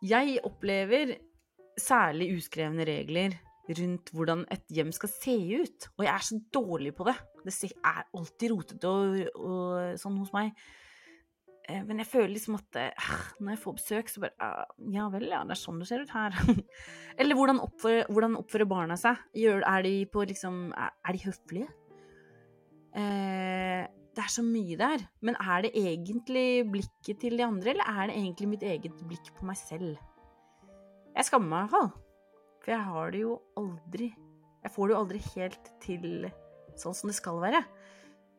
Jeg opplever særlig uskrevne regler rundt hvordan et hjem skal se ut. Og jeg er så dårlig på det. Det er alltid rotete og, og sånn hos meg. Eh, men jeg føler liksom at eh, når jeg får besøk, så bare ah, Ja vel, ja, det er sånn det ser ut her. Eller hvordan oppfører, hvordan oppfører barna seg? Gjør, er de på liksom Er, er de høflige? Eh, det er så mye der. Men er det egentlig blikket til de andre, eller er det egentlig mitt eget blikk på meg selv? Jeg skammer meg i hvert fall. For jeg har det jo aldri Jeg får det jo aldri helt til sånn som det skal være.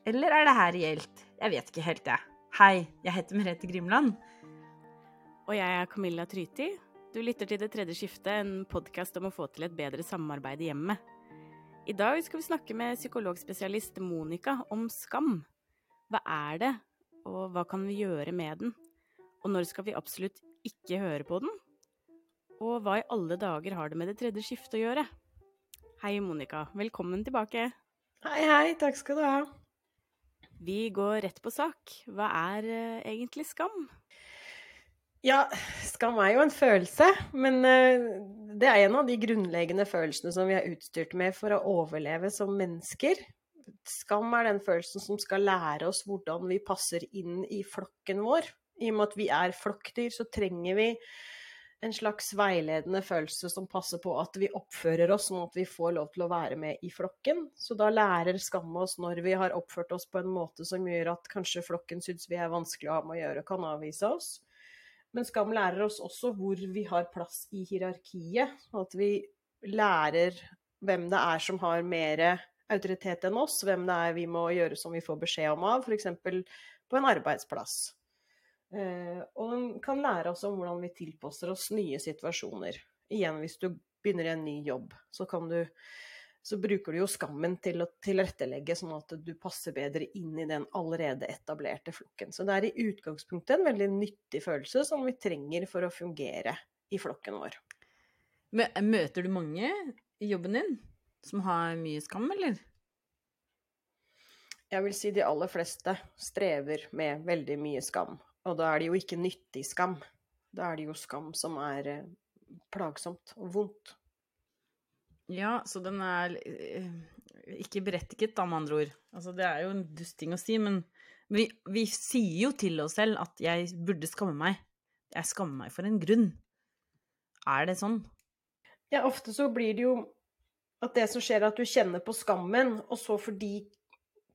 Eller er det her reelt? Jeg vet ikke helt, jeg. Hei, jeg heter Merete Grimland. Og jeg er Camilla Tryti. Du lytter til Det tredje skiftet, en podkast om å få til et bedre samarbeid i hjemmet. I dag skal vi snakke med psykologspesialist Monica om skam. Hva er det, og hva kan vi gjøre med den? Og når skal vi absolutt ikke høre på den? Og hva i alle dager har det med det tredje skiftet å gjøre? Hei, Monica. Velkommen tilbake. Hei, hei. Takk skal du ha. Vi går rett på sak. Hva er uh, egentlig skam? Ja, skam er jo en følelse, men uh, det er en av de grunnleggende følelsene som vi er utstyrt med for å overleve som mennesker. Skam er den følelsen som skal lære oss hvordan vi passer inn i flokken vår. I og med at vi er flokkdyr, så trenger vi en slags veiledende følelse som passer på at vi oppfører oss sånn at vi får lov til å være med i flokken. Så da lærer skam oss når vi har oppført oss på en måte som gjør at kanskje flokken syns vi er vanskelig å ha med å gjøre, og kan avvise oss. Men skam lærer oss også hvor vi har plass i hierarkiet, og at vi lærer hvem det er som har mer autoritet enn oss, hvem det er vi må gjøre som vi får beskjed om av, f.eks. på en arbeidsplass. Eh, og den kan lære oss om hvordan vi tilpasser oss nye situasjoner. Igjen, hvis du begynner i en ny jobb, så, du, så bruker du jo skammen til å tilrettelegge sånn at du passer bedre inn i den allerede etablerte flokken. Så det er i utgangspunktet en veldig nyttig følelse som vi trenger for å fungere i flokken vår. Møter du mange i jobben din som har mye skam, eller? Jeg vil si de aller fleste strever med veldig mye skam. Og da er det jo ikke nyttig skam. Da er det jo skam som er eh, plagsomt og vondt. Ja, så den er eh, ikke berettiget, da, med andre ord. Altså, det er jo en dust ting å si, men vi, vi, sier jo til oss selv at jeg burde skamme meg. Jeg skammer meg for en grunn. Er det sånn? Ja, ofte så blir det jo at det som skjer, er at du kjenner på skammen, og så fordi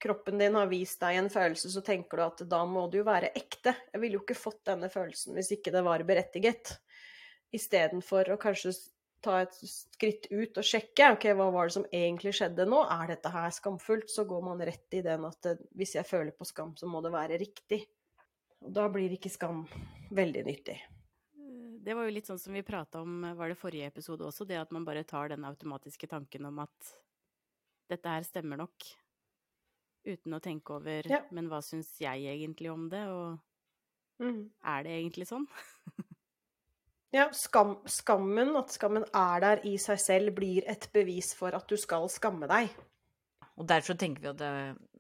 kroppen din har vist deg en følelse, så tenker du at da må det jo være ekte. Jeg ville jo ikke fått denne følelsen hvis ikke det var berettiget. Istedenfor å kanskje ta et skritt ut og sjekke ok, hva var det som egentlig skjedde nå. Er dette her skamfullt? Så går man rett i den at eh, hvis jeg føler på skam, så må det være riktig. Og da blir ikke skam veldig nyttig. Det var jo litt sånn som vi prata om, var det forrige episode også, det at man bare tar den automatiske tanken om at dette her stemmer nok uten å tenke over ja. Men hva syns jeg egentlig om det, og mm. er det egentlig sånn? ja, skam, skammen, at skammen er der i seg selv, blir et bevis for at du skal skamme deg. Og derfor tenker vi at det,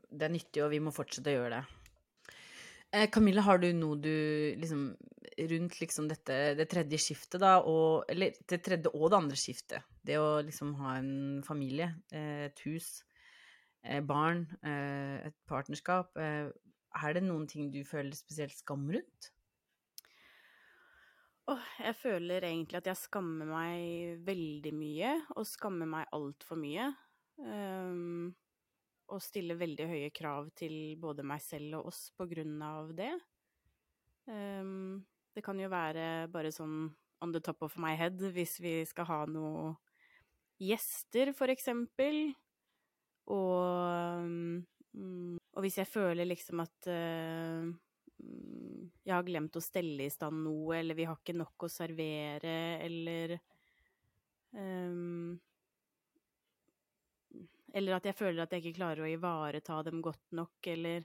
det er nyttig, og vi må fortsette å gjøre det. Eh, Camilla, har du noe du liksom Rundt liksom dette det tredje skiftet, da, og Eller det tredje og det andre skiftet. Det å liksom ha en familie, eh, et hus. Eh, barn, eh, et partnerskap. Er det noen ting du føler spesielt skam rundt? Oh, jeg føler egentlig at jeg skammer meg veldig mye, og skammer meg altfor mye. Um, og stiller veldig høye krav til både meg selv og oss på grunn av det. Um, det kan jo være bare sånn on the top of my head hvis vi skal ha noen gjester, for eksempel. Og, mm, og hvis jeg føler liksom at uh, jeg har glemt å stelle i stand noe, eller vi har ikke nok å servere, eller um, Eller at jeg føler at jeg ikke klarer å ivareta dem godt nok, eller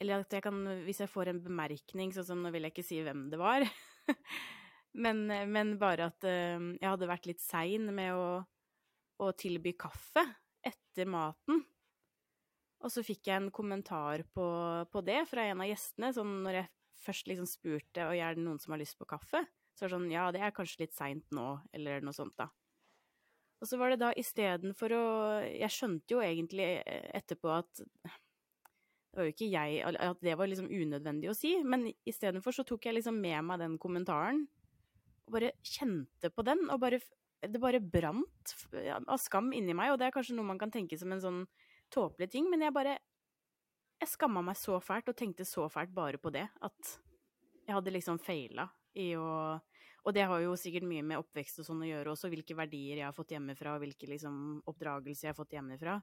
Eller at jeg kan Hvis jeg får en bemerkning, sånn som Nå vil jeg ikke si hvem det var, men, men, bare at uh, jeg hadde vært litt sein med å, å tilby kaffe etter maten. Og så fikk jeg en kommentar på, på, det fra en av gjestene, sånn når jeg først liksom spurte og er det noen som har lyst på kaffe. Så var det sånn, ja, det er kanskje litt seint nå, eller noe sånt, da. Og så var det da istedenfor å Jeg skjønte jo egentlig etterpå at det var jo ikke jeg At det var liksom unødvendig å si, men istedenfor så tok jeg liksom med meg den kommentaren og bare kjente på den, og bare Det bare brant av skam inni meg, og det er kanskje noe man kan tenke som en sånn tåpelig ting, men jeg bare Jeg skamma meg så fælt og tenkte så fælt bare på det, at jeg hadde liksom feila i å og det har jo sikkert mye med oppvekst og sånn å gjøre også, hvilke verdier jeg har fått hjemmefra, og hvilke liksom oppdragelse jeg har fått hjemmefra.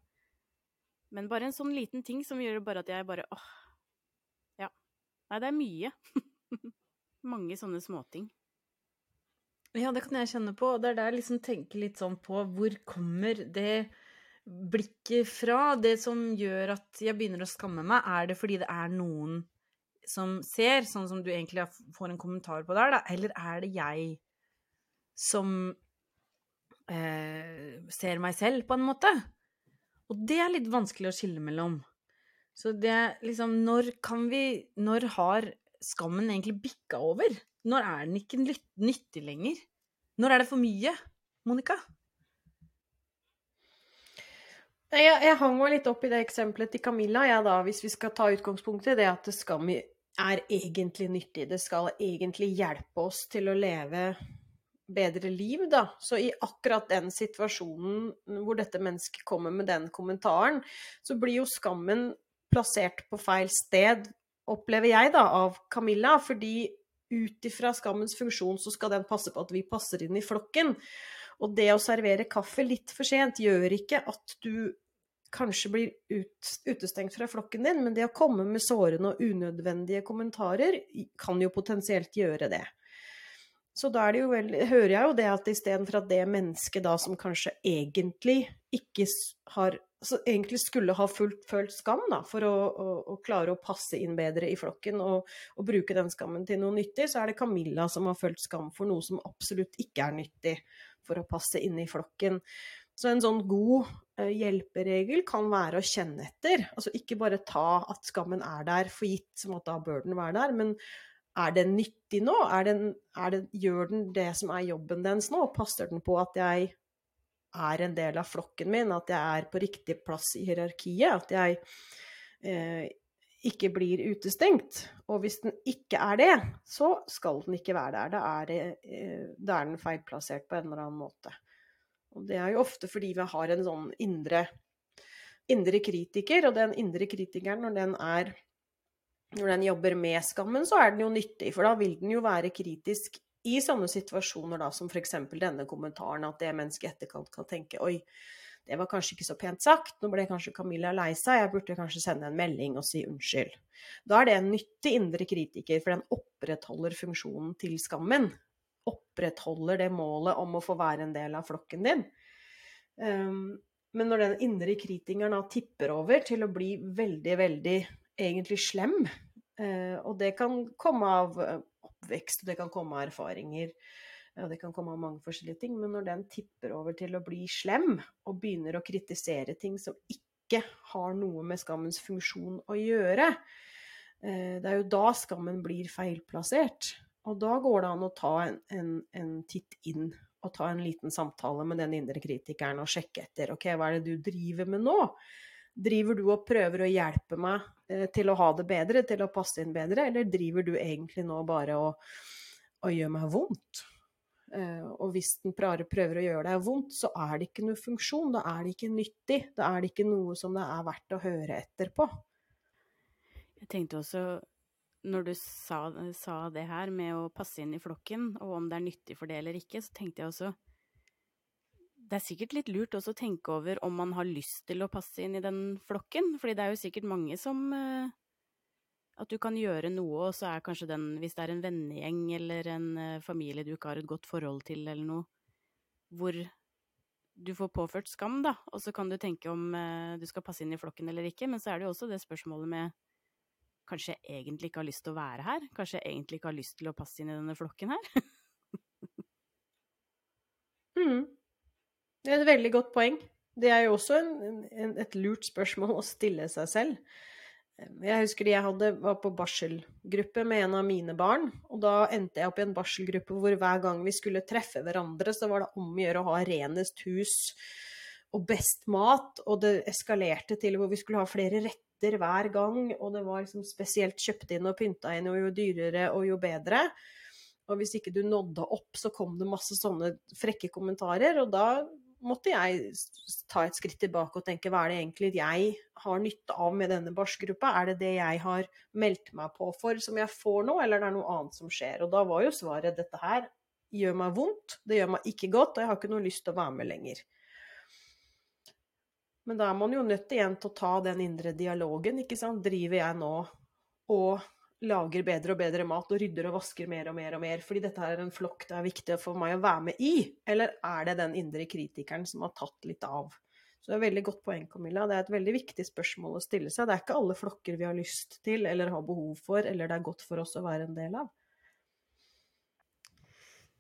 Men bare en sånn liten ting som gjør bare at jeg bare åh, ja. Nei, det er mye. Mange sånne småting. Ja, det kan jeg kjenne på. Det er der jeg liksom tenker litt sånn på hvor kommer det blikket fra? Det som gjør at jeg begynner å skamme meg, er det fordi det er noen som ser, sånn som du egentlig får en kommentar på der, da, eller er det jeg som eh, ser meg selv, på en måte? Og det er litt vanskelig å skille mellom. Så det liksom Når kan vi Når har skammen egentlig bikka over? Når er den ikke nyttig lenger? Når er det for mye, Monica? Jeg, jeg hang meg litt opp i det eksempelet til Camilla, ja, da, hvis vi skal ta utgangspunktet i det at skam er egentlig nyttig. Det skal egentlig hjelpe oss til å leve bedre liv, da. Så i akkurat den situasjonen hvor dette mennesket kommer med den kommentaren, så blir jo skammen plassert på feil sted, opplever jeg, da, av Camilla. Fordi ut ifra skammens funksjon så skal den passe på at vi passer inn i flokken. Og det å servere kaffe litt for sent gjør ikke at du kanskje blir ut, utestengt fra flokken din, men det å komme med sårende og unødvendige kommentarer kan jo potensielt gjøre det. Så da er det jo vel, hører jeg jo det at istedenfor at det mennesket da som kanskje egentlig ikke har altså egentlig skulle ha fullt, følt skam da, for å, å, å, klare å passe inn bedre i flokken og, og, bruke den skammen til noe nyttig, så er det Camilla som har følt skam for noe som absolutt ikke er nyttig for å passe inn i flokken. Så en sånn god uh, hjelperegel kan være å kjenne etter. Altså ikke bare ta at skammen er der for gitt, som at da bør den være der, men er den nyttig nå? Er den, er den, gjør den det som er jobben dens nå? Passer den på at jeg er en del av flokken min, at jeg er på riktig plass i hierarkiet? At jeg eh, ikke blir utestengt. Og hvis den ikke er det, så skal den ikke være der. Da er, det, eh, da er den feilplassert på en eller annen måte. Og det er jo ofte fordi vi har en sånn indre, indre kritiker, og den indre kritikeren, når den er når den jobber med skammen, så er den jo nyttig, for da vil den jo være kritisk i sånne situasjoner da, som f.eks. denne kommentaren, at det mennesket etterkant kan tenke oi, det var kanskje ikke så pent sagt, nå ble kanskje Camilla lei seg, jeg burde kanskje sende en melding og si unnskyld. Da er det en nyttig indre kritiker, for den opprettholder funksjonen til skammen opprettholder det målet om å få være en del av flokken din. Um, men når den indre kritikeren da tipper over til å bli veldig, veldig egentlig slem, uh, og det kan komme av eh, oppvekst, det kan komme av erfaringer, og det kan komme av mange forskjellige ting, men når den tipper over til å bli slem, og begynner å kritisere ting som ikke har noe med skammens funksjon å gjøre, det er jo da skammen blir feilplassert. Og da går det an å ta en, en, en, titt inn og ta en liten samtale med den indre kritikeren og sjekke etter. Ok, hva er det du driver med nå? Driver du og prøver å hjelpe meg eh, til å ha det bedre, til å passe inn bedre, eller driver du egentlig nå bare og, og gjør meg vondt? Eh, og hvis den prøver, å gjøre deg vondt, så er det ikke noe funksjon, da er det ikke nyttig. Da er det ikke noe som det er verdt å høre etter på. Jeg tenkte også når du sa, sa, det her med å passe inn i flokken, og om det er nyttig for det eller ikke, så tenkte jeg også Det er sikkert litt lurt også å tenke over om man har lyst til å passe inn i den flokken, fordi det er jo sikkert mange som uh, At du kan gjøre noe, og så er kanskje den, hvis det er en vennegjeng eller en uh, familie du ikke har et godt forhold til eller noe, hvor du får påført skam, da, og så kan du tenke om uh, du skal passe inn i flokken eller ikke, men så er det jo også det spørsmålet med kanskje jeg egentlig ikke har lyst til å være her? Kanskje jeg egentlig ikke har lyst til å passe inn i denne flokken her? mm. Det er et veldig godt poeng. Det er jo også en, en, et lurt spørsmål å stille seg selv. Jeg husker jeg hadde, var på barselgruppe med en av mine barn. Og da endte jeg opp i en barselgruppe hvor hver gang vi skulle treffe hverandre, så var det om å gjøre å ha renest hus og best mat. Og det eskalerte til hvor vi skulle ha flere retter hver gang. Og det var liksom spesielt kjøpt inn og pynta inn, og jo dyrere og jo bedre. Og hvis ikke du nådde opp, så kom det masse sånne frekke kommentarer. Og da måtte jeg ta et skritt tilbake og tenke hva er det egentlig jeg har nytte av med denne barskgruppa? Er det det jeg har meldt meg på for som jeg får nå, eller det er noe annet som skjer? Og da var jo svaret dette her gjør meg vondt, det gjør meg ikke godt, og jeg har ikke noe lyst til å være med lenger. Men da er man jo nødt igjen til å ta den indre dialogen, ikke sant. Driver jeg nå og lager bedre og bedre mat og rydder og vasker mer og mer og mer fordi dette er en flokk det er viktig for meg å være med i? Eller er det den indre kritikeren som har tatt litt av? Så det er et veldig godt poeng, Camilla. Det er et veldig viktig spørsmål å stille seg. Det er ikke alle flokker vi har lyst til eller har behov for, eller det er godt for oss å være en del av.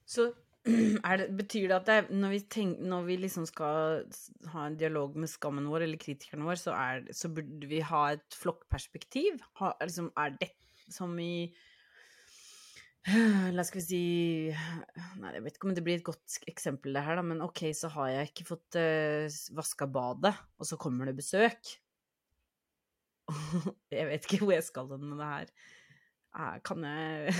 Så det, betyr det at det, når, vi tenk, når, vi liksom skal ha en dialog med skammen vår eller kritikeren vår, så, er, så burde vi ha et flokkperspektiv? Ha, liksom, er dette som i La skal vi si Nei, jeg vet ikke om det blir et godt eksempel, det her, da, men OK, så har jeg ikke fått uh, vaska badet, og så kommer det besøk. jeg vet ikke hvor jeg skal med det her. Uh, kan jeg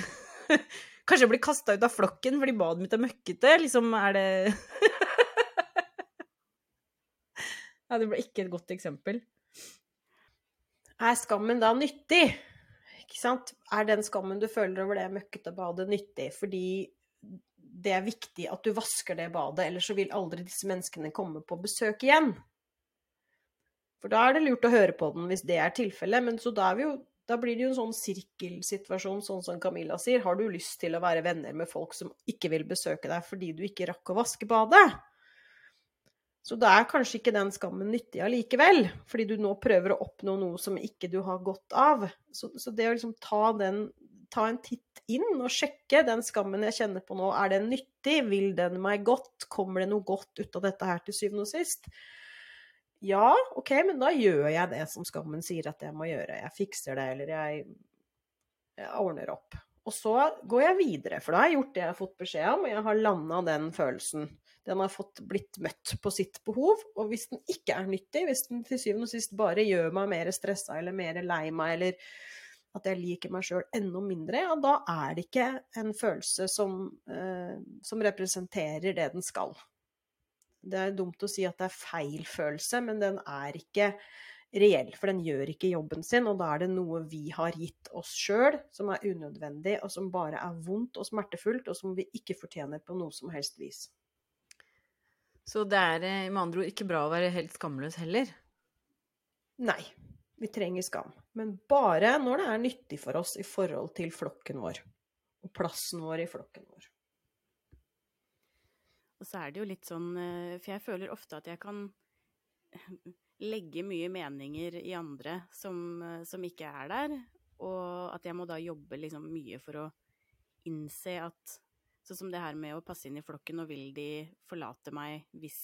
Kanskje jeg blir kasta ut av flokken fordi badet mitt er møkkete? Liksom, er det Ja, det ble ikke et godt eksempel. Er skammen da nyttig? Ikke sant? Er den skammen du føler over det møkkete badet, nyttig? Fordi det er viktig at du vasker det badet, ellers så vil aldri disse menneskene komme på besøk igjen. For da er det lurt å høre på den hvis det er tilfellet. Men så da, jo, da blir det jo en sånn sirkelsituasjon, sånn som Camilla sier. Har du lyst til å være venner med folk som ikke vil besøke deg fordi du ikke rakk å vaske badet? Så da er kanskje ikke den skammen nyttig allikevel, fordi du nå prøver å oppnå noe som ikke du har godt av. Så, så det å liksom ta, den, ta en titt inn og sjekke den skammen jeg kjenner på nå, er den nyttig? Vil den meg godt? Kommer det noe godt ut av dette her til syvende og sist? Ja, OK, men da gjør jeg det som skammen sier at jeg må gjøre. Jeg fikser det, eller jeg, jeg ordner opp. Og så går jeg videre, for da har jeg gjort det jeg har fått beskjed om, og jeg har landa den følelsen. Den har fått blitt møtt på sitt behov, og hvis den ikke er nyttig, hvis den til syvende og sist bare gjør meg mer stressa eller mer lei meg, eller at jeg liker meg sjøl enda mindre, ja, da er det ikke en følelse som, eh, som, representerer det den skal. Det er dumt å si at det er feil følelse, men den er ikke reell, for den gjør ikke jobben sin, og da er det noe vi har gitt oss sjøl som er unødvendig, og som bare er vondt og smertefullt, og som vi ikke fortjener på noe som helst vis. Så det er eh, med andre ord ikke bra å være helt skamløs heller? Nei. Vi trenger skam. Men bare når det er nyttig for oss i forhold til flokken vår. Og plassen vår i flokken vår. Og så er det jo litt sånn eh, For jeg føler ofte at jeg kan legge mye meninger i andre som, eh, som ikke er der. Og at jeg må da jobbe liksom mye for å innse at Sånn som det her med å passe inn i flokken, og vil de forlate meg hvis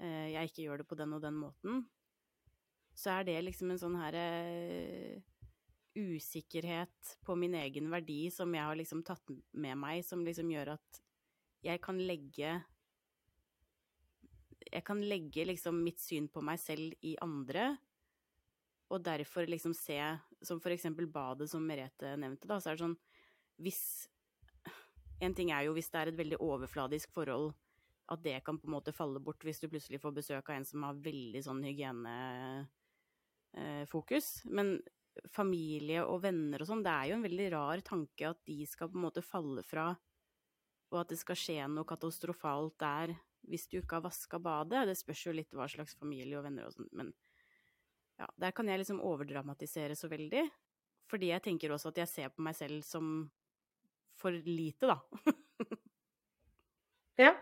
eh, jeg ikke gjør det på den og den måten, så er det liksom en sånn her eh, usikkerhet på min egen verdi som jeg har liksom tatt med meg, som liksom gjør at jeg kan legge Jeg kan legge liksom mitt syn på meg selv i andre, og derfor liksom se, som for eksempel badet som Merete nevnte, da, så er det sånn Hvis en ting er jo hvis det er et veldig overfladisk forhold, at det kan på en måte falle bort hvis du plutselig får besøk av en som har veldig sånn hygienefokus. Eh, Men familie og venner og sånn, det er jo en veldig rar tanke at de skal på en måte falle fra, og at det skal skje noe katastrofalt der hvis du ikke har vaska badet. Det spørs jo litt hva slags familie og venner og sånn, men ja, der kan jeg liksom overdramatisere så veldig. Fordi jeg tenker også at jeg ser på meg selv som for lite, da. ja.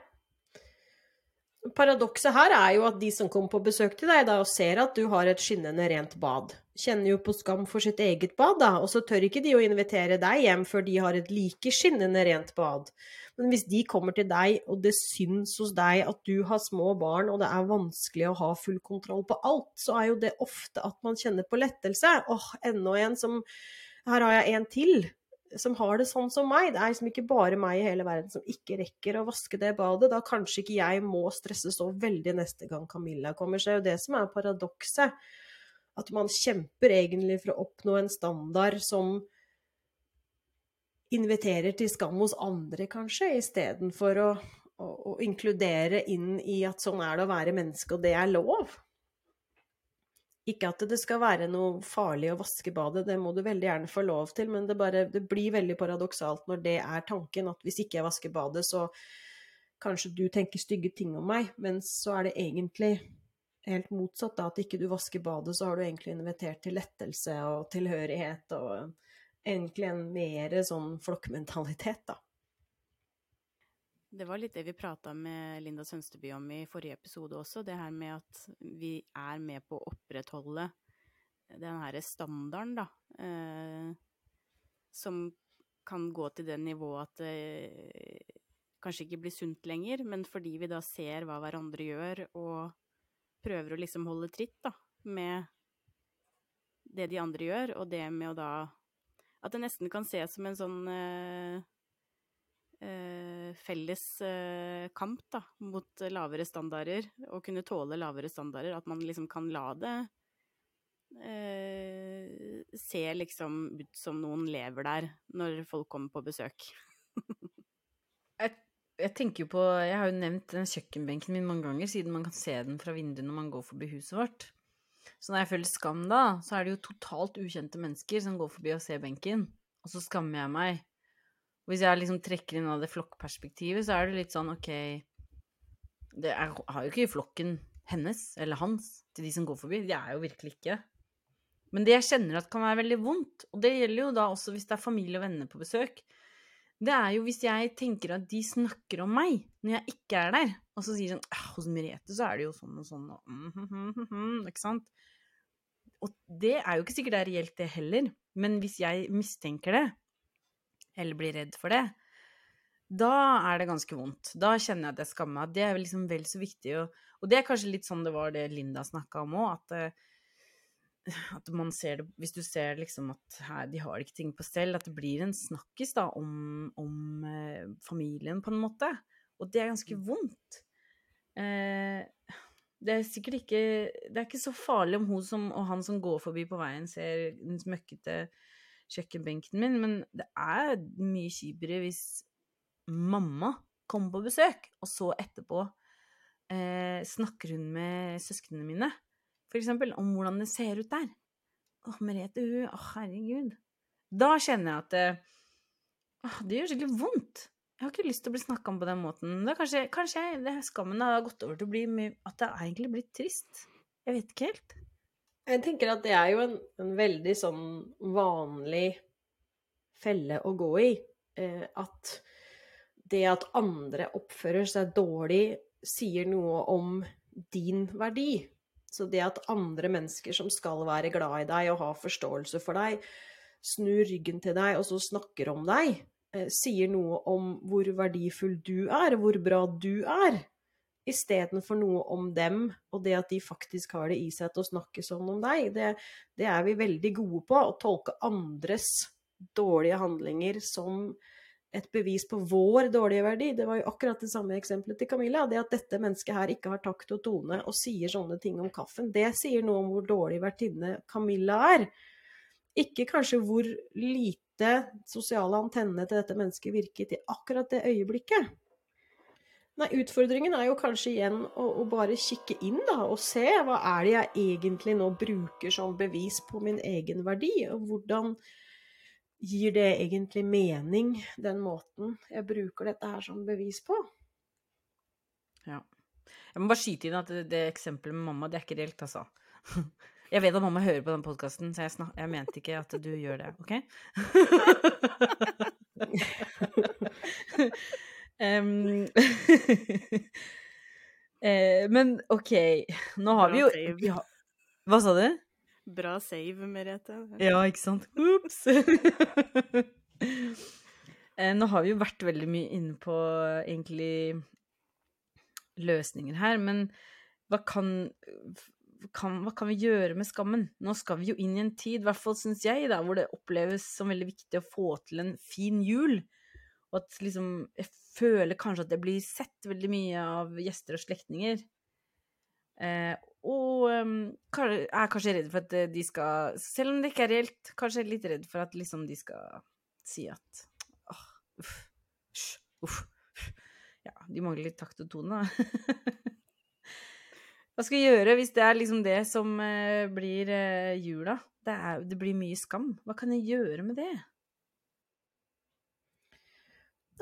paradokset her er jo at de som kommer på besøk til deg da og ser at du har et skinnende rent bad, kjenner jo på skam for sitt eget bad, da, og så tør ikke de å invitere deg hjem før de har et like skinnende rent bad. Men hvis de kommer til deg, og det syns hos deg at du har små barn, og det er vanskelig å ha full kontroll på alt, så er jo det ofte at man kjenner på lettelse. åh, enda en som Her har jeg en til som har det sånn som meg. Det er liksom ikke bare meg i hele verden som ikke rekker å vaske det badet. Da kanskje ikke jeg må stresse så veldig neste gang Camilla kommer. Så det er jo det som er paradokset. At man kjemper egentlig for å oppnå en standard som inviterer til skam hos andre, kanskje, istedenfor å, å, å inkludere inn i at sånn er det å være menneske, og det er lov. Ikke at det skal være noe farlig å vaske badet, det må du veldig gjerne få lov til, men det, bare, det blir veldig paradoksalt når det er tanken, at hvis ikke jeg vasker badet, så kanskje du tenker stygge ting om meg, men så er det egentlig helt motsatt, da, at ikke du vasker badet, så har du egentlig invitert til lettelse og tilhørighet og egentlig en mer sånn flokkmentalitet, da. Det var litt det vi prata med Linda Sønsteby om i forrige episode også, det her med at vi er med på å opprettholde den her standarden, da, eh, som kan gå til det nivået at det kanskje ikke blir sunt lenger, men fordi vi da ser hva hverandre gjør, og prøver å liksom holde tritt, da, med det de andre gjør, og det med å da At det nesten kan ses som en sånn eh, felles eh, kamp da, mot lavere standarder, og kunne tåle lavere standarder. At man liksom kan la det eh, se liksom ut som noen lever der når folk kommer på besøk. jeg, tenker jo på Jeg har jo nevnt den kjøkkenbenken min mange ganger, siden man kan se den fra vinduet når man går forbi huset vårt. Så når jeg føler skam da, så er det jo totalt ukjente mennesker som går forbi og ser benken, og så skammer jeg meg. Hvis jeg liksom trekker inn av det flokkperspektivet, så er det litt sånn ok Det er, har jo ikke flokken hennes eller hans til de som går forbi. Det er jo virkelig ikke. Men det jeg kjenner at kan være veldig vondt, og det gjelder jo da også hvis det er familie og venner på besøk, det er jo hvis jeg tenker at de snakker om meg når jeg ikke er der, og så sier sånn Hos Merete så er det jo sånn og sånn og mm, mm, mm, Ikke sant? Og det er jo ikke sikkert det er reelt, det heller. Men hvis jeg mistenker det, eller blir redd for det, da er det ganske vondt. Da kjenner jeg at jeg skammer meg. Det er liksom vel så viktig. Og, og, det er kanskje litt sånn det var det Linda snakka om òg, at uh, at man ser det Hvis du ser liksom at her, de har ikke ting på stell, at det blir en snakkis da om, om eh, familien, på en måte. Og det er ganske mm. vondt. Eh, det er sikkert ikke Det er ikke så farlig om hun som, og han som går forbi på veien, ser den smøkkete kjøkkenbenken min, men det er mye kjipere hvis mamma kommer på besøk, og så etterpå eh, snakker hun med søsknene mine for eksempel, om hvordan det ser ut der. Å, Merete, hun Å, herregud. Da kjenner jeg at det, det gjør skikkelig vondt. Jeg har ikke lyst til å bli snakka om på den måten. Da kanskje, kanskje det skammen har gått over til å bli At det egentlig blitt trist. Jeg vet ikke helt. Jeg tenker at det er jo en, en veldig sånn vanlig felle å gå i. Eh, at det at andre oppfører seg dårlig, sier noe om din verdi. Så det at andre mennesker som skal være glad i deg og ha forståelse for deg, snur ryggen til deg og så snakker om deg, eh, sier noe om hvor verdifull du er, hvor bra du er, istedenfor noe om dem og det at de faktisk har det i seg til å snakke sånn om deg. Det, det er vi veldig gode på, å tolke andres dårlige handlinger som et bevis på vår dårlige verdi. Det var jo akkurat det samme eksempelet til Camilla. Det at dette mennesket her ikke har takt og tone og sier sånne ting om kaffen, det sier noe om hvor dårlig vertinne Camilla er. Ikke kanskje hvor lite sosiale antennene til dette mennesket virket i akkurat det øyeblikket. Nei, utfordringen er jo kanskje igjen å, å, bare kikke inn da, og se hva er det jeg egentlig nå bruker som bevis på min egen verdi, og hvordan Gir det egentlig mening, den måten jeg bruker dette her som bevis på? Ja. Jeg må bare skyte inn at det, det eksempelet med mamma, det er ikke reelt, altså. Jeg vet at mamma hører på den podkasten, så jeg, snak, jeg, mente ikke at du gjør det, OK? um, Eh, men OK, nå har Bra vi jo vi har, Hva sa du? Bra save, Merete. Ja, ikke sant? Ops! Eh, Nå har vi jo vært veldig mye inne på egentlig løsninger her, men hva kan, kan, hva kan vi gjøre med skammen? Nå skal vi jo inn i en tid, i hvert fall syns jeg, da, hvor det oppleves som veldig viktig å få til en fin jul. Og at liksom Jeg føler kanskje at jeg blir sett veldig mye av gjester og slektninger. Eh, og um, er kanskje redd for at eh, de skal Selv om det ikke er reelt, kanskje jeg er litt redd for at liksom de skal si at åh, uff, hysj, uff. Ja, de mangler litt takt og tone, da. Hva skal jeg gjøre hvis det er liksom det som eh, blir eh, jula? Det, er, det blir mye skam. Hva kan jeg gjøre med det?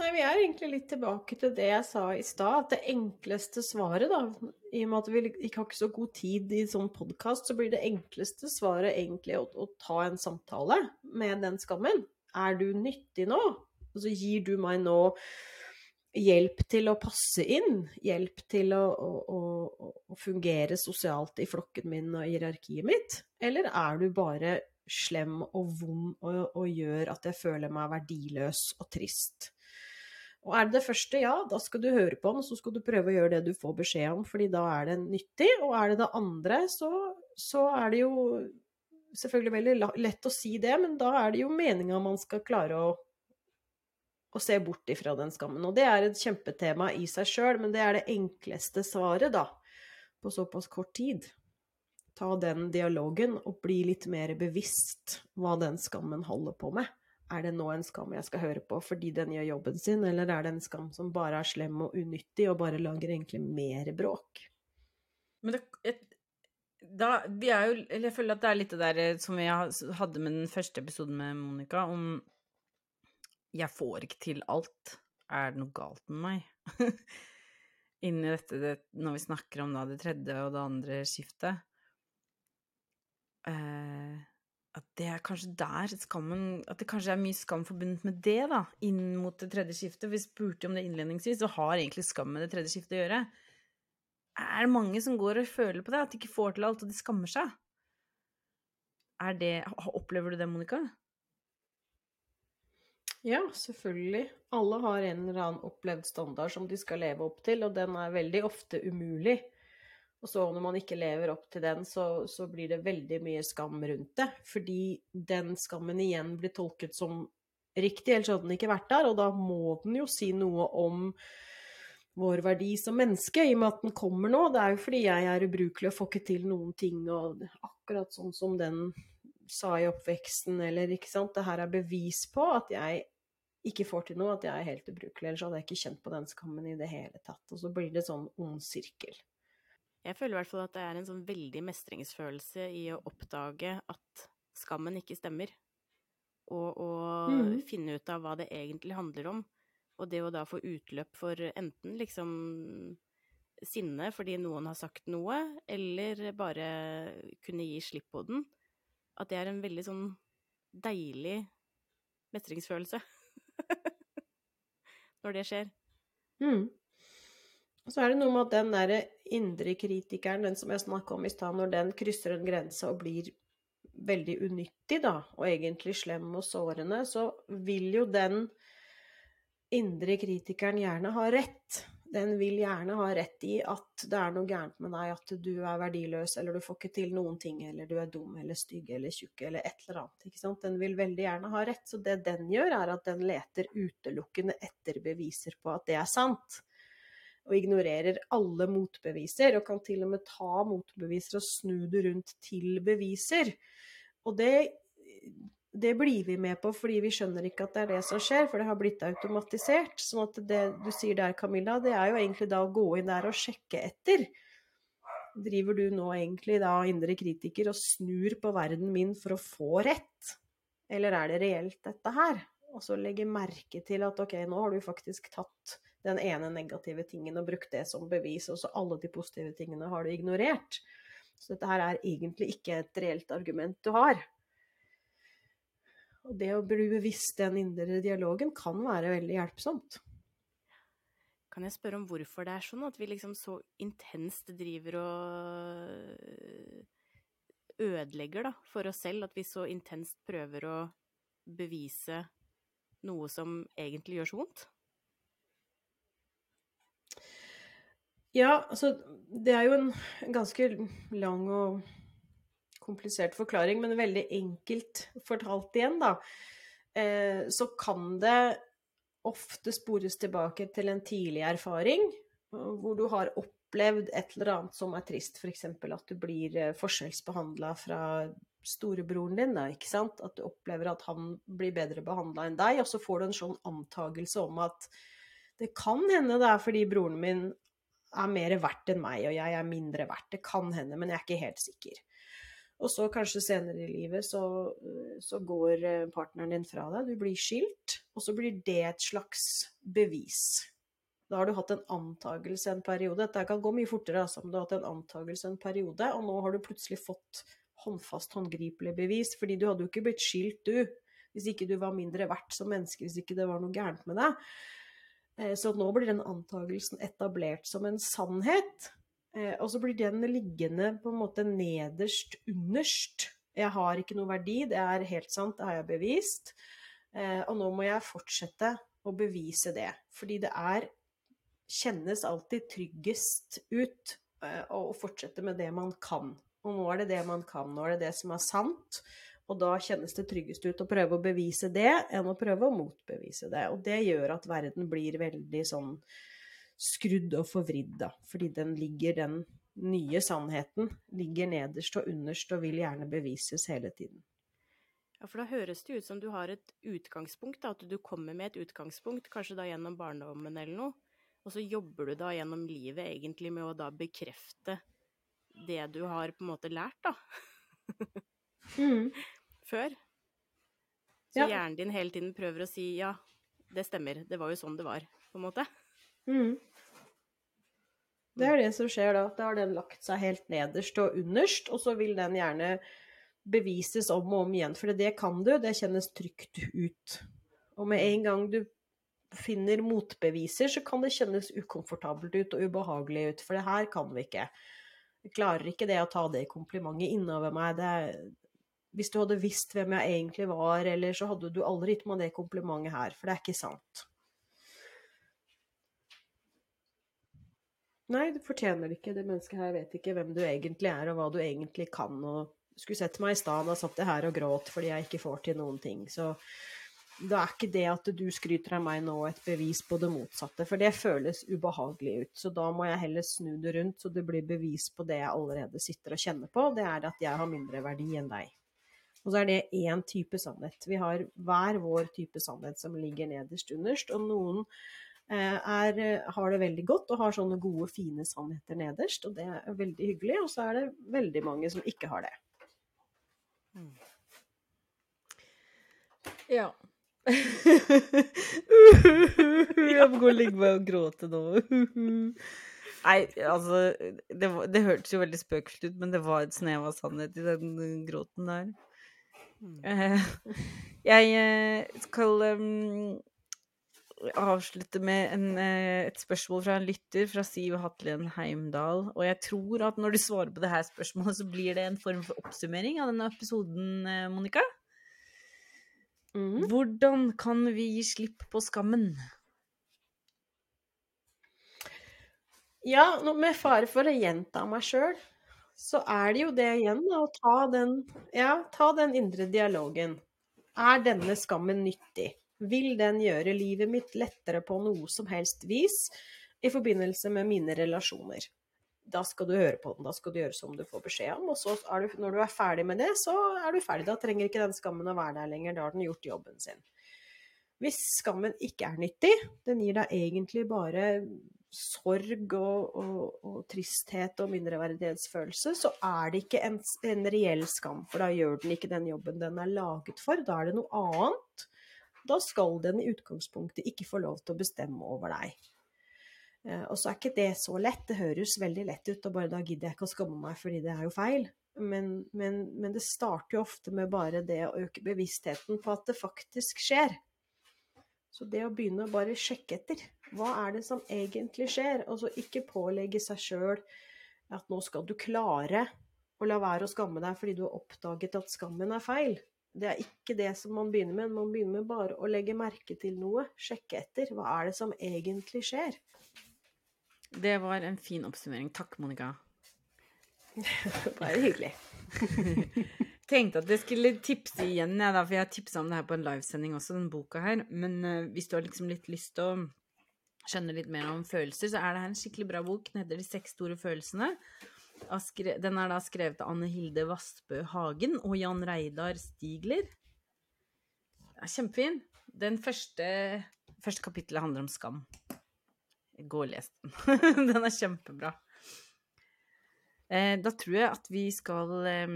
Nei, vi er egentlig litt tilbake til det jeg sa i stad, at det enkleste svaret, da, i og med at vi ikke har ikke så god tid i sånn podkast, så blir det enkleste svaret egentlig å, å, ta en samtale med den skammen. Er du nyttig nå? Altså gir du meg nå hjelp til å passe inn? Hjelp til å, å, å fungere sosialt i flokken min og hierarkiet mitt? Eller er du bare slem og vond og, og gjør at jeg føler meg verdiløs og trist? Og er det det første, ja, da skal du høre på den, så skal du prøve å gjøre det du får beskjed om, fordi da er det nyttig. Og er det det andre, så, så er det jo selvfølgelig veldig lett å si det, men da er det jo meninga man skal klare å, å se bort ifra den skammen. Og det er et kjempetema i seg sjøl, men det er det enkleste svaret, da, på såpass kort tid. Ta den dialogen og bli litt mer bevisst hva den skammen holder på med er det nå en skam jeg skal høre på fordi den gjør jobben sin, eller er det en skam som bare er slem og unyttig og bare lager egentlig mer bråk? Men det, et, da, vi er jo, eller jeg føler at det er litt det der eh, som vi hadde med den første episoden med Monica, om jeg får ikke til alt. Er det noe galt med meg? Inni dette, det, når vi snakker om da det tredje og det andre skiftet. Eh, det er kanskje der skammen At det kanskje er mye skam forbundet med det, da, inn mot det tredje skiftet. Vi spurte om det innledningsvis, og har egentlig skam med det tredje skiftet å gjøre. Er det mange som går og føler på det, at de ikke får til alt, og de skammer seg? Er det Opplever du det, Monica? Ja, selvfølgelig. Alle har en eller annen opplevd standard som de skal leve opp til, og den er veldig ofte umulig. Og så når man ikke lever opp til den, så, så, blir det veldig mye skam rundt det. Fordi den skammen igjen blir tolket som riktig, ellers hadde den ikke vært der. Og da må den jo si noe om vår verdi som menneske, i og med at den kommer nå. Det er jo fordi jeg er ubrukelig og får ikke til noen ting, og akkurat sånn som den sa i oppveksten, eller ikke sant. Det her er bevis på at jeg ikke får til noe, at jeg er helt ubrukelig. Ellers hadde jeg ikke kjent på den skammen i det hele tatt. Og så blir det sånn ond sirkel. Jeg føler i hvert fall at det er en sånn veldig mestringsfølelse i å oppdage at skammen ikke stemmer. Og å mm. finne ut av hva det egentlig handler om. Og det å da få utløp for enten liksom sinne fordi noen har sagt noe, eller bare kunne gi slipp på den. At det er en veldig sånn deilig mestringsfølelse. Når det skjer. Mm. Og så er det noe med at den derre indre kritikeren, den som jeg snakka om i stad, når den krysser en grense og blir veldig unyttig, da, og egentlig slem og sårende, så vil jo den indre kritikeren gjerne ha rett. Den vil gjerne ha rett i at det er noe gærent med deg, at du er verdiløs, eller du får ikke til noen ting, eller du er dum eller stygg eller tjukk eller et eller annet. ikke sant? Den vil veldig gjerne ha rett. Så det den gjør, er at den leter utelukkende etter beviser på at det er sant og ignorerer alle motbeviser, og kan til og med ta motbeviser og snu det rundt til beviser. Og det, det blir vi med på fordi vi skjønner ikke at det er det som skjer, for det har blitt automatisert. Sånn at det du sier der, Camilla, det er jo egentlig da å gå inn der og sjekke etter. Driver du nå egentlig da indre kritiker og snur på verden min for å få rett? Eller er det reelt, dette her? Og så legge merke til at ok, nå har du faktisk tatt den ene negative tingen og brukt det som bevis, og så alle de positive tingene har du ignorert. Så dette her er egentlig ikke et reelt argument du har. Og det å bli bevisst den indre dialogen kan være veldig hjelpsomt. kan jeg spørre om hvorfor det er sånn at vi liksom så intenst driver og ødelegger da, for oss selv? At vi så intenst prøver å bevise noe som egentlig gjør så vondt? Ja, altså det er jo en ganske lang og komplisert forklaring, men veldig enkelt fortalt igjen, da. Eh, så kan det ofte spores tilbake til en tidlig erfaring hvor du har opplevd et eller annet som er trist, f.eks. at du blir eh, forskjellsbehandla fra storebroren din, da, ikke sant? At du opplever at han blir bedre behandla enn deg, og så får du en sånn antagelse om at det kan hende det er fordi broren min er mer verdt enn meg, og jeg er mindre verdt. Det kan hende, men jeg er ikke helt sikker. Og så kanskje senere i livet så, så, går eh, partneren din fra deg, du blir skilt, og så blir det et slags bevis. Da har du hatt en antagelse en periode. Dette kan gå mye fortere, altså, men du har hatt en antagelse en periode, og nå har du plutselig fått håndfast, håndgripelig bevis, fordi du hadde jo ikke blitt skilt, du, hvis ikke du var mindre verdt som menneske, hvis ikke det var noe gærent med deg. Eh, så nå blir den antagelsen etablert som en sannhet. Eh, og så blir den liggende på en måte nederst, underst. Jeg har ikke noe verdi, det er helt sant, det har jeg bevist. Eh, og nå må jeg fortsette å bevise det. Fordi det er Kjennes alltid tryggest ut å fortsette med det man kan. Og nå er det det man kan, nå er det det som er sant. Og da kjennes det tryggest ut å prøve å bevise det, enn å prøve å motbevise det. Og det gjør at verden blir veldig sånn skrudd og forvridd, da. Fordi den ligger, den nye sannheten, ligger nederst og underst og vil gjerne bevises hele tiden. Ja, for da høres det ut som du har et utgangspunkt, da, at du kommer med et utgangspunkt, kanskje da gjennom barndommen eller noe, og så jobber du da gjennom livet egentlig med å da bekrefte det du har på en måte lært, da. mm før. Så ja. hjernen din hele tiden prøver å si ja, det stemmer, det var jo sånn det var, på en måte. Mm. Det er det som skjer da. Da har den lagt seg helt nederst og underst, og så vil den gjerne bevises om og om igjen. For det kan du, det kjennes trygt ut. Og med en gang du finner motbeviser, så kan det kjennes ukomfortabelt ut og ubehagelig ut. For det her kan vi ikke. Jeg klarer ikke det å ta det komplimentet innover meg. Det, hvis du hadde visst hvem jeg egentlig var, eller så hadde du aldri gitt meg det komplimentet her, for det er ikke sant. Nei, du fortjener det ikke. Det mennesket her vet ikke hvem du egentlig er, og hva du egentlig kan. Og skulle sett meg i stad, da satt jeg her og gråt fordi jeg ikke får til noen ting. Så da er ikke det at du skryter av meg nå, et bevis på det motsatte. For det føles ubehagelig ut. Så da må jeg heller snu det rundt, så det blir bevis på det jeg allerede sitter og kjenner på. Det er at jeg har mindre verdi enn deg. Og så er det én type sannhet. Vi har hver vår type sannhet som ligger nederst underst. Og noen eh, er, har det veldig godt og har sånne gode, fine sannheter nederst, og det er veldig hyggelig. Og så er det veldig mange som ikke har det. Ja. jeg må gå og ligge meg og gråte nå. Nei, altså Det, det hørtes jo veldig spøkelsesfullt ut, men det var et snev av sannhet i den gråten der. Mm. jeg eh, skal um, avslutte med en, eh, et spørsmål fra en lytter, fra Siv Hatlen Heimdal. Og jeg tror at når du svarer på det her spørsmålet, så blir det en form for oppsummering av denne episoden, Monica. Mm. Hvordan kan vi gi slipp på skammen? Ja, med fare for å gjenta meg sjøl, så er det jo det igjen, å ta den, ja, ta den indre dialogen. Er denne skammen nyttig? Vil den gjøre livet mitt lettere på noe som helst vis i forbindelse med mine relasjoner? Da skal du høre på den, da skal du gjøre som du får beskjed om. Og så du, når du er ferdig med det, så er du ferdig. Da trenger ikke den skammen å være der lenger. Da har den gjort jobben sin. Hvis skammen ikke er nyttig, den gir deg egentlig bare sorg og, og, og, tristhet og mindreverdighetsfølelse, så er det ikke en, en, reell skam, for da gjør den ikke den jobben den er laget for. Da er det noe annet. Da skal den i utgangspunktet ikke få lov til å bestemme over deg. Eh, og så er ikke det så lett. Det høres veldig lett ut, og bare da gidder jeg ikke å skamme meg fordi det er jo feil. Men, men, men det starter jo ofte med bare det å øke bevisstheten på at det faktisk skjer. Så det å begynne å bare sjekke etter, hva er det som egentlig skjer? Og så ikke pålegge seg sjøl at nå skal du klare å la være å skamme deg fordi du har oppdaget at skammen er feil. Det er ikke det som man begynner med. Man begynner med bare å legge merke til noe, sjekke etter. Hva er det som egentlig skjer? Det var en fin oppsummering. Takk, Monica. Bare hyggelig. Tenkte at jeg skulle tipse igjen, jeg, da, for jeg har tipsa om det her på en livesending også, den boka her. Men uh, hvis du har liksom litt lyst til å skjønne litt mer om følelser, så er det her en skikkelig bra bok. Den heter De seks store følelsene. Den er da skrevet av Anne Hilde Vassbø Hagen og Jan Reidar Stigler. Ja, kjempefin. Den første, første kapittelet handler om skam. Gå og les den. den er kjempebra. Eh, da tror jeg at vi skal eh,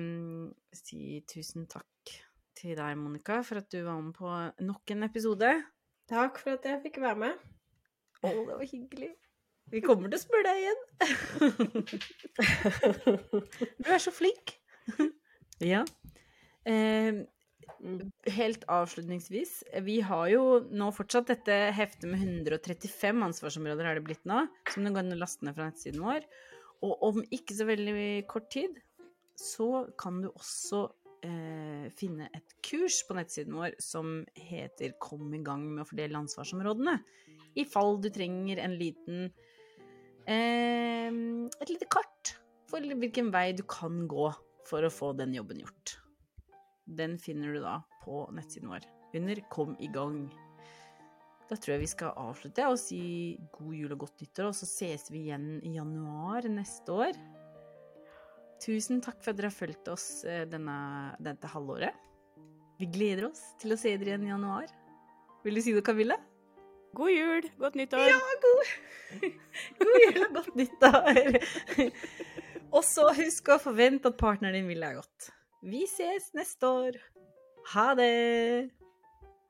si tusen takk til deg, Monica, for at du var med på nok en episode. Takk for at jeg fikk være med. Å, det var hyggelig. Vi kommer til å spørre deg igjen. du er så flink. ja. Eh, helt avslutningsvis, vi har jo nå fortsatt dette heftet med 135 ansvarsområder, er det blitt nå, som du kan laste ned fra nettsiden vår. Og om ikke så veldig kort tid så kan du også eh, finne et kurs på nettsiden vår som heter 'Kom i gang med å fordele ansvarsområdene'. I fall du trenger en liten eh, Et lite kart for hvilken vei du kan gå for å få den jobben gjort. Den finner du da på nettsiden vår under 'Kom i gang'. Da tror jeg vi skal avslutte og si god jul og godt nyttår, og så ses vi igjen i januar neste år. Tusen takk for at dere har fulgt oss denne, dette halvåret. Vi gleder oss til å se dere igjen i januar. Vil du si noe, Camilla? God jul, godt nyttår. Ja, god, god jul og godt nyttår. og så husk å forvente at partneren din vil deg godt. Vi ses neste år. Ha det.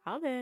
Ha det.